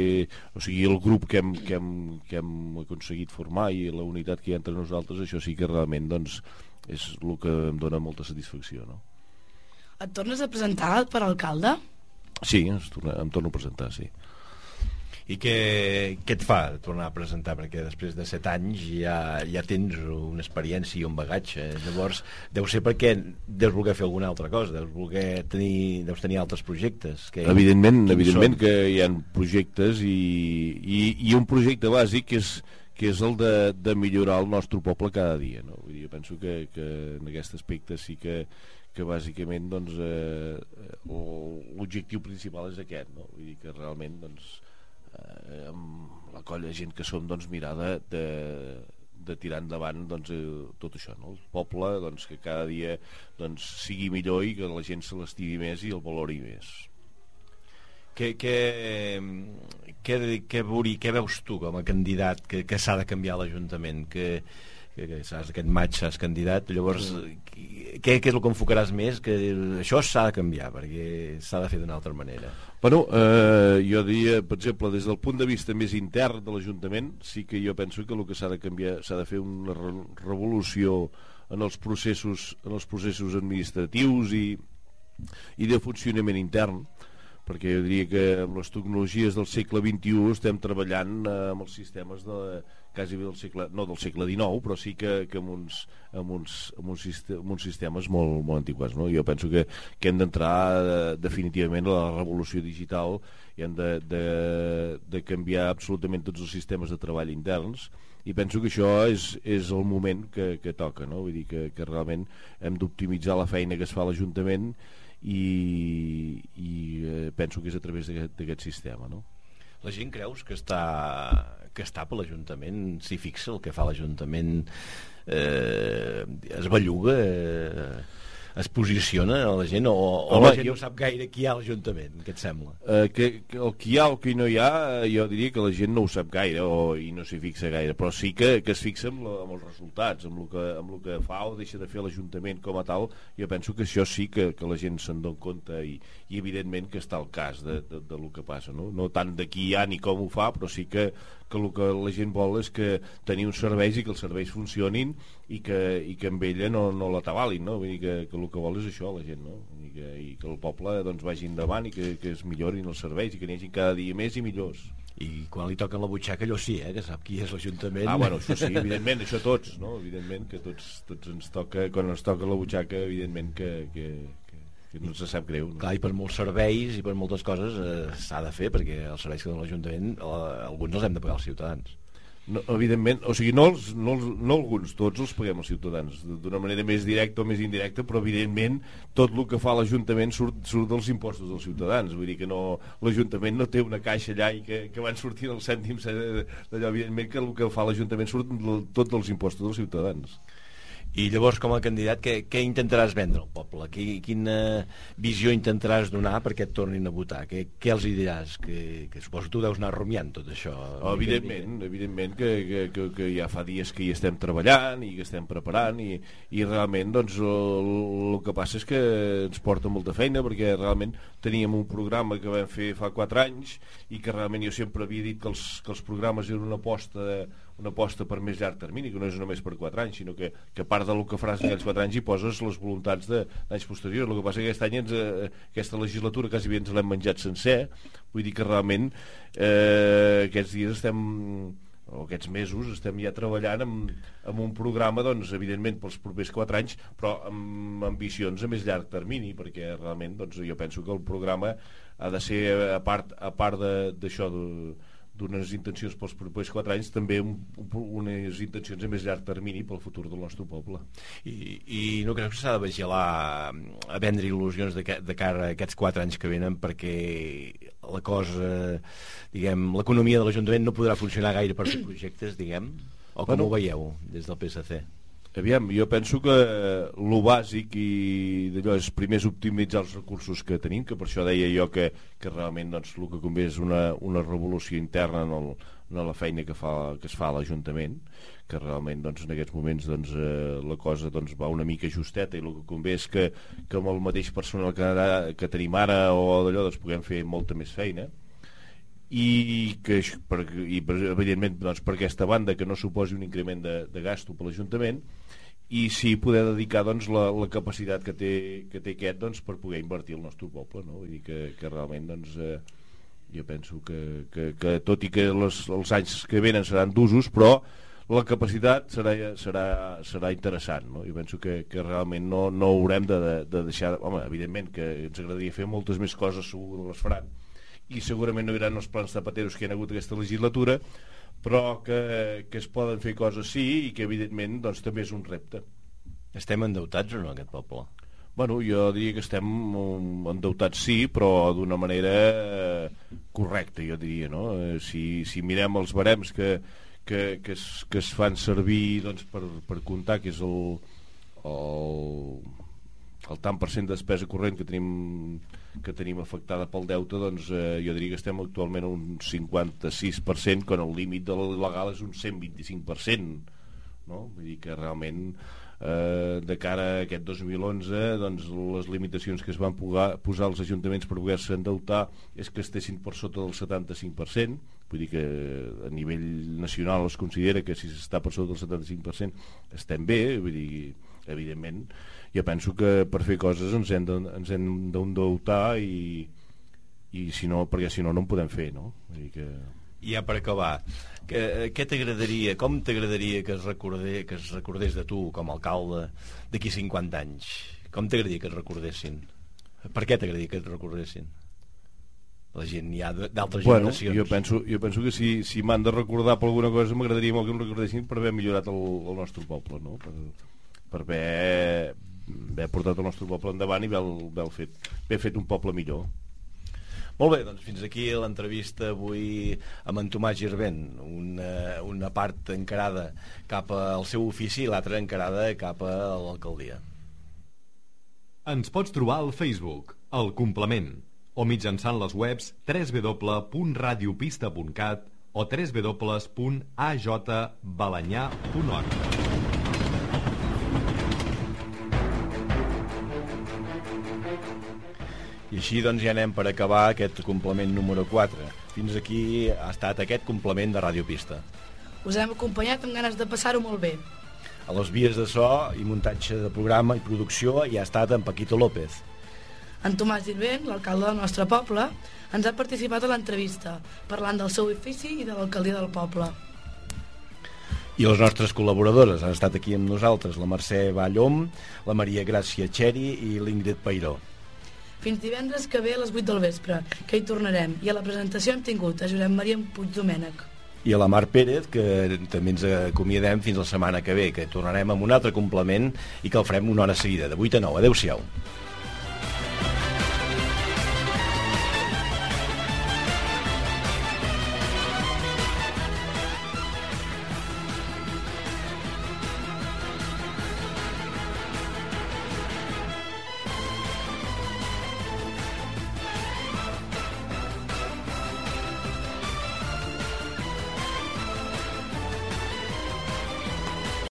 O sigui, el grup que hem, que, hem, que hem aconseguit formar i la unitat que hi ha entre nosaltres, això sí que realment doncs, és el que em dona molta satisfacció, no? Et tornes a presentar per alcalde? Sí, em torno a presentar, sí. I què, què et fa tornar a presentar? Perquè després de set anys ja, ja tens una experiència i un bagatge. Llavors, deu ser perquè deus voler fer alguna altra cosa, deus, voler tenir, deus tenir altres projectes. Que, evidentment, evidentment són? que hi ha projectes i, i, i un projecte bàsic que és, que és el de, de millorar el nostre poble cada dia. No? Vull dir, jo penso que, que en aquest aspecte sí que, que bàsicament doncs, eh, l'objectiu principal és aquest. No? Vull dir que realment doncs, eh, amb la colla de gent que som doncs, mirar de, de, tirar endavant doncs, eh, tot això, no? el poble doncs, que cada dia doncs, sigui millor i que la gent se l'estimi més i el valori més. Què, què, què, què, veuri, què veus tu com a candidat que, que s'ha de canviar l'Ajuntament? Que, que, que saps, aquest maig seràs candidat, llavors què, què és el que enfocaràs més? Que això s'ha de canviar, perquè s'ha de fer d'una altra manera. Bueno, eh, jo diria, per exemple, des del punt de vista més intern de l'Ajuntament, sí que jo penso que el que s'ha de canviar, s'ha de fer una re revolució en els processos, en els processos administratius i, i de funcionament intern, perquè jo diria que amb les tecnologies del segle XXI estem treballant eh, amb els sistemes de, quasi del segle, no del segle XIX, però sí que, que amb, uns, amb, uns, amb, uns, siste- amb uns sistemes molt, molt antiquats. No? Jo penso que, que hem d'entrar eh, definitivament a la revolució digital i hem de, de, de canviar absolutament tots els sistemes de treball interns i penso que això és, és el moment que, que toca, no? vull dir que, que realment hem d'optimitzar la feina que es fa a l'Ajuntament i, i eh, penso que és a través d'aquest sistema no? La gent creus que està que està per l'Ajuntament? S'hi fixa el que fa l'Ajuntament? Eh, es belluga? Eh, es posiciona la gent o, o Home, la gent jo- no sap gaire qui hi ha a l'Ajuntament què et sembla? Eh, que, que el que hi ha o el que no hi ha eh, jo diria que la gent no ho sap gaire o, i no s'hi fixa gaire però sí que, que es fixa amb, la, amb els resultats amb el, que, amb el que fa o deixa de fer l'Ajuntament com a tal jo penso que això sí que, que la gent se'n dona compte i, i evidentment que està al cas de, de, de lo que passa no? no tant de qui hi ha ni com ho fa però sí que, que el que la gent vol és que tenir uns serveis i que els serveis funcionin i que, i que amb ella no, no la tabalin no? Vull dir que, que el que vol és això la gent no? I, que, i que el poble doncs, vagi endavant i que, que es millorin els serveis i que n'hi hagi cada dia més i millors i quan li toquen la butxaca allò sí, eh, que sap qui és l'Ajuntament Ah, bueno, això sí, evidentment, això tots, no? Evidentment que tots, tots ens toca, quan ens toca la butxaca, evidentment que, que, que, que no se sap greu. No? Clar, i per molts serveis i per moltes coses eh, s'ha de fer perquè els serveis que dona l'Ajuntament eh, alguns els hem de pagar els ciutadans No, evidentment, o sigui, no, els, no, els, no alguns, tots els paguem els ciutadans, d'una manera més directa o més indirecta, però evidentment tot el que fa l'Ajuntament surt, surt dels impostos dels ciutadans, vull dir que no, l'Ajuntament no té una caixa allà i que, que van sortint els cèntims eh, d'allò, evidentment que el que fa l'Ajuntament surt tot dels impostos dels ciutadans. I llavors com a candidat què, què intentaràs vendre al poble? Qui, quina visió intentaràs donar perquè et tornin a votar? Què, què els hi diràs? Que, que suposo que tu deus anar rumiant tot això Oh, evidentment, evidentment que, que, que, que ja fa dies que hi estem treballant i que estem preparant i, i realment doncs, el, el que passa és que ens porta molta feina perquè realment teníem un programa que vam fer fa 4 anys i que realment jo sempre havia dit que els, que els programes eren una aposta una aposta per més llarg termini, que no és només per 4 anys, sinó que, que part del que faràs en aquells 4 anys hi poses les voluntats d'anys posteriors. El que passa que aquest any, ens, eh, aquesta legislatura, quasi bé ens l'hem menjat sencer, vull dir que realment eh, aquests dies estem o aquests mesos estem ja treballant amb, amb un programa, doncs, evidentment pels propers 4 anys, però amb ambicions a més llarg termini, perquè realment doncs, jo penso que el programa ha de ser, a part, a part d'això de, d'unes intencions pels propers 4 anys també un, un, unes intencions a més llarg termini pel futur del nostre poble I, i no creus que s'ha de vigilar a vendre il·lusions de, de cara a aquests 4 anys que venen perquè la cosa, diguem, l'economia de l'Ajuntament no podrà funcionar gaire per fer projectes, diguem? O com Bueno. ho veieu des del PSC? Aviam, jo penso que lo bàsic i d'allò és primer és optimitzar els recursos que tenim, que per això deia jo que, que realment doncs, el que convé és una, una revolució interna en, el, en la feina que, fa, que es fa a l'Ajuntament, que realment doncs, en aquests moments doncs, eh, la cosa doncs, va una mica justeta i el que convé és que, que amb el mateix personal que, ara, que tenim ara o d'allò doncs, puguem fer molta més feina i que per, i evidentment doncs, per aquesta banda que no suposi un increment de, de gasto per l'Ajuntament i sí poder dedicar doncs, la, la capacitat que té, que té aquest doncs, per poder invertir al nostre poble no? Vull dir que, que realment doncs, eh, jo penso que, que, que tot i que les, els anys que venen seran d'usos però la capacitat serà, serà, serà interessant no? jo penso que, que realment no, no haurem de, de, de deixar home, evidentment que ens agradaria fer moltes més coses segur que les faran i segurament no hi haurà els plans zapateros que hi ha hagut aquesta legislatura però que, que es poden fer coses sí i que evidentment doncs, també és un repte Estem endeutats o no, aquest poble? Bueno, jo diria que estem endeutats sí, però d'una manera eh, correcta, jo diria, no? Eh, si, si mirem els barems que, que, que, es, que es fan servir doncs, per, per comptar, que és el, el, el tant per cent de despesa corrent que tenim que tenim afectada pel deute, doncs eh, jo diria que estem actualment a un 56%, quan el límit de legal és un 125%, no? Vull dir que realment eh, de cara a aquest 2011 doncs les limitacions que es van pogar, posar als ajuntaments per poder-se endeutar és que estessin per sota del 75% vull dir que a nivell nacional es considera que si s'està per sota del 75% estem bé vull dir, evidentment jo penso que per fer coses ens hem de- ens hem d'endeutar i, i si no, perquè si no no en podem fer no? vull dir que ja per acabar, que, què t'agradaria, com t'agradaria que es, recordé, que es recordés de tu com a alcalde d'aquí 50 anys? Com t'agradaria que es recordessin? Per què t'agradaria que es recordessin? La gent ja de- d'altres bueno, generacions. jo penso, jo penso que si, si m'han de recordar per alguna cosa m'agradaria molt que em recordessin per haver millorat el, el nostre poble no? per, per haver, haver portat el nostre poble endavant i haver, fet, haver fet un poble millor Molt bé, doncs fins aquí l'entrevista avui amb en Tomàs Girvent, una, una part encarada cap al seu ofici i l'altra encarada cap a l'alcaldia. Ens pots trobar al Facebook, al Complement, o mitjançant les webs www.radiopista.cat o www.ajbalanyà.org. I així doncs ja anem per acabar aquest complement número 4. Fins aquí ha estat aquest complement de Ràdio Pista. Us hem acompanyat amb ganes de passar-ho molt bé. A les vies de so i muntatge de programa i producció hi ha estat en Paquito López. En Tomàs Dirvent, l'alcalde del nostre poble, ens ha participat a l'entrevista, parlant del seu ofici i de l'alcaldia del poble. I les nostres col·laboradores han estat aquí amb nosaltres, la Mercè Ballom, la Maria Gràcia Txeri i l'Ingrid Pairó. Fins divendres que ve a les 8 del vespre, que hi tornarem. I a la presentació hem tingut a Josep Maria Puig Domènec. I a la Mar Pérez, que també ens acomiadem fins la setmana que ve, que tornarem amb un altre complement i que el farem una hora seguida, de 8 a 9. Adéu-siau.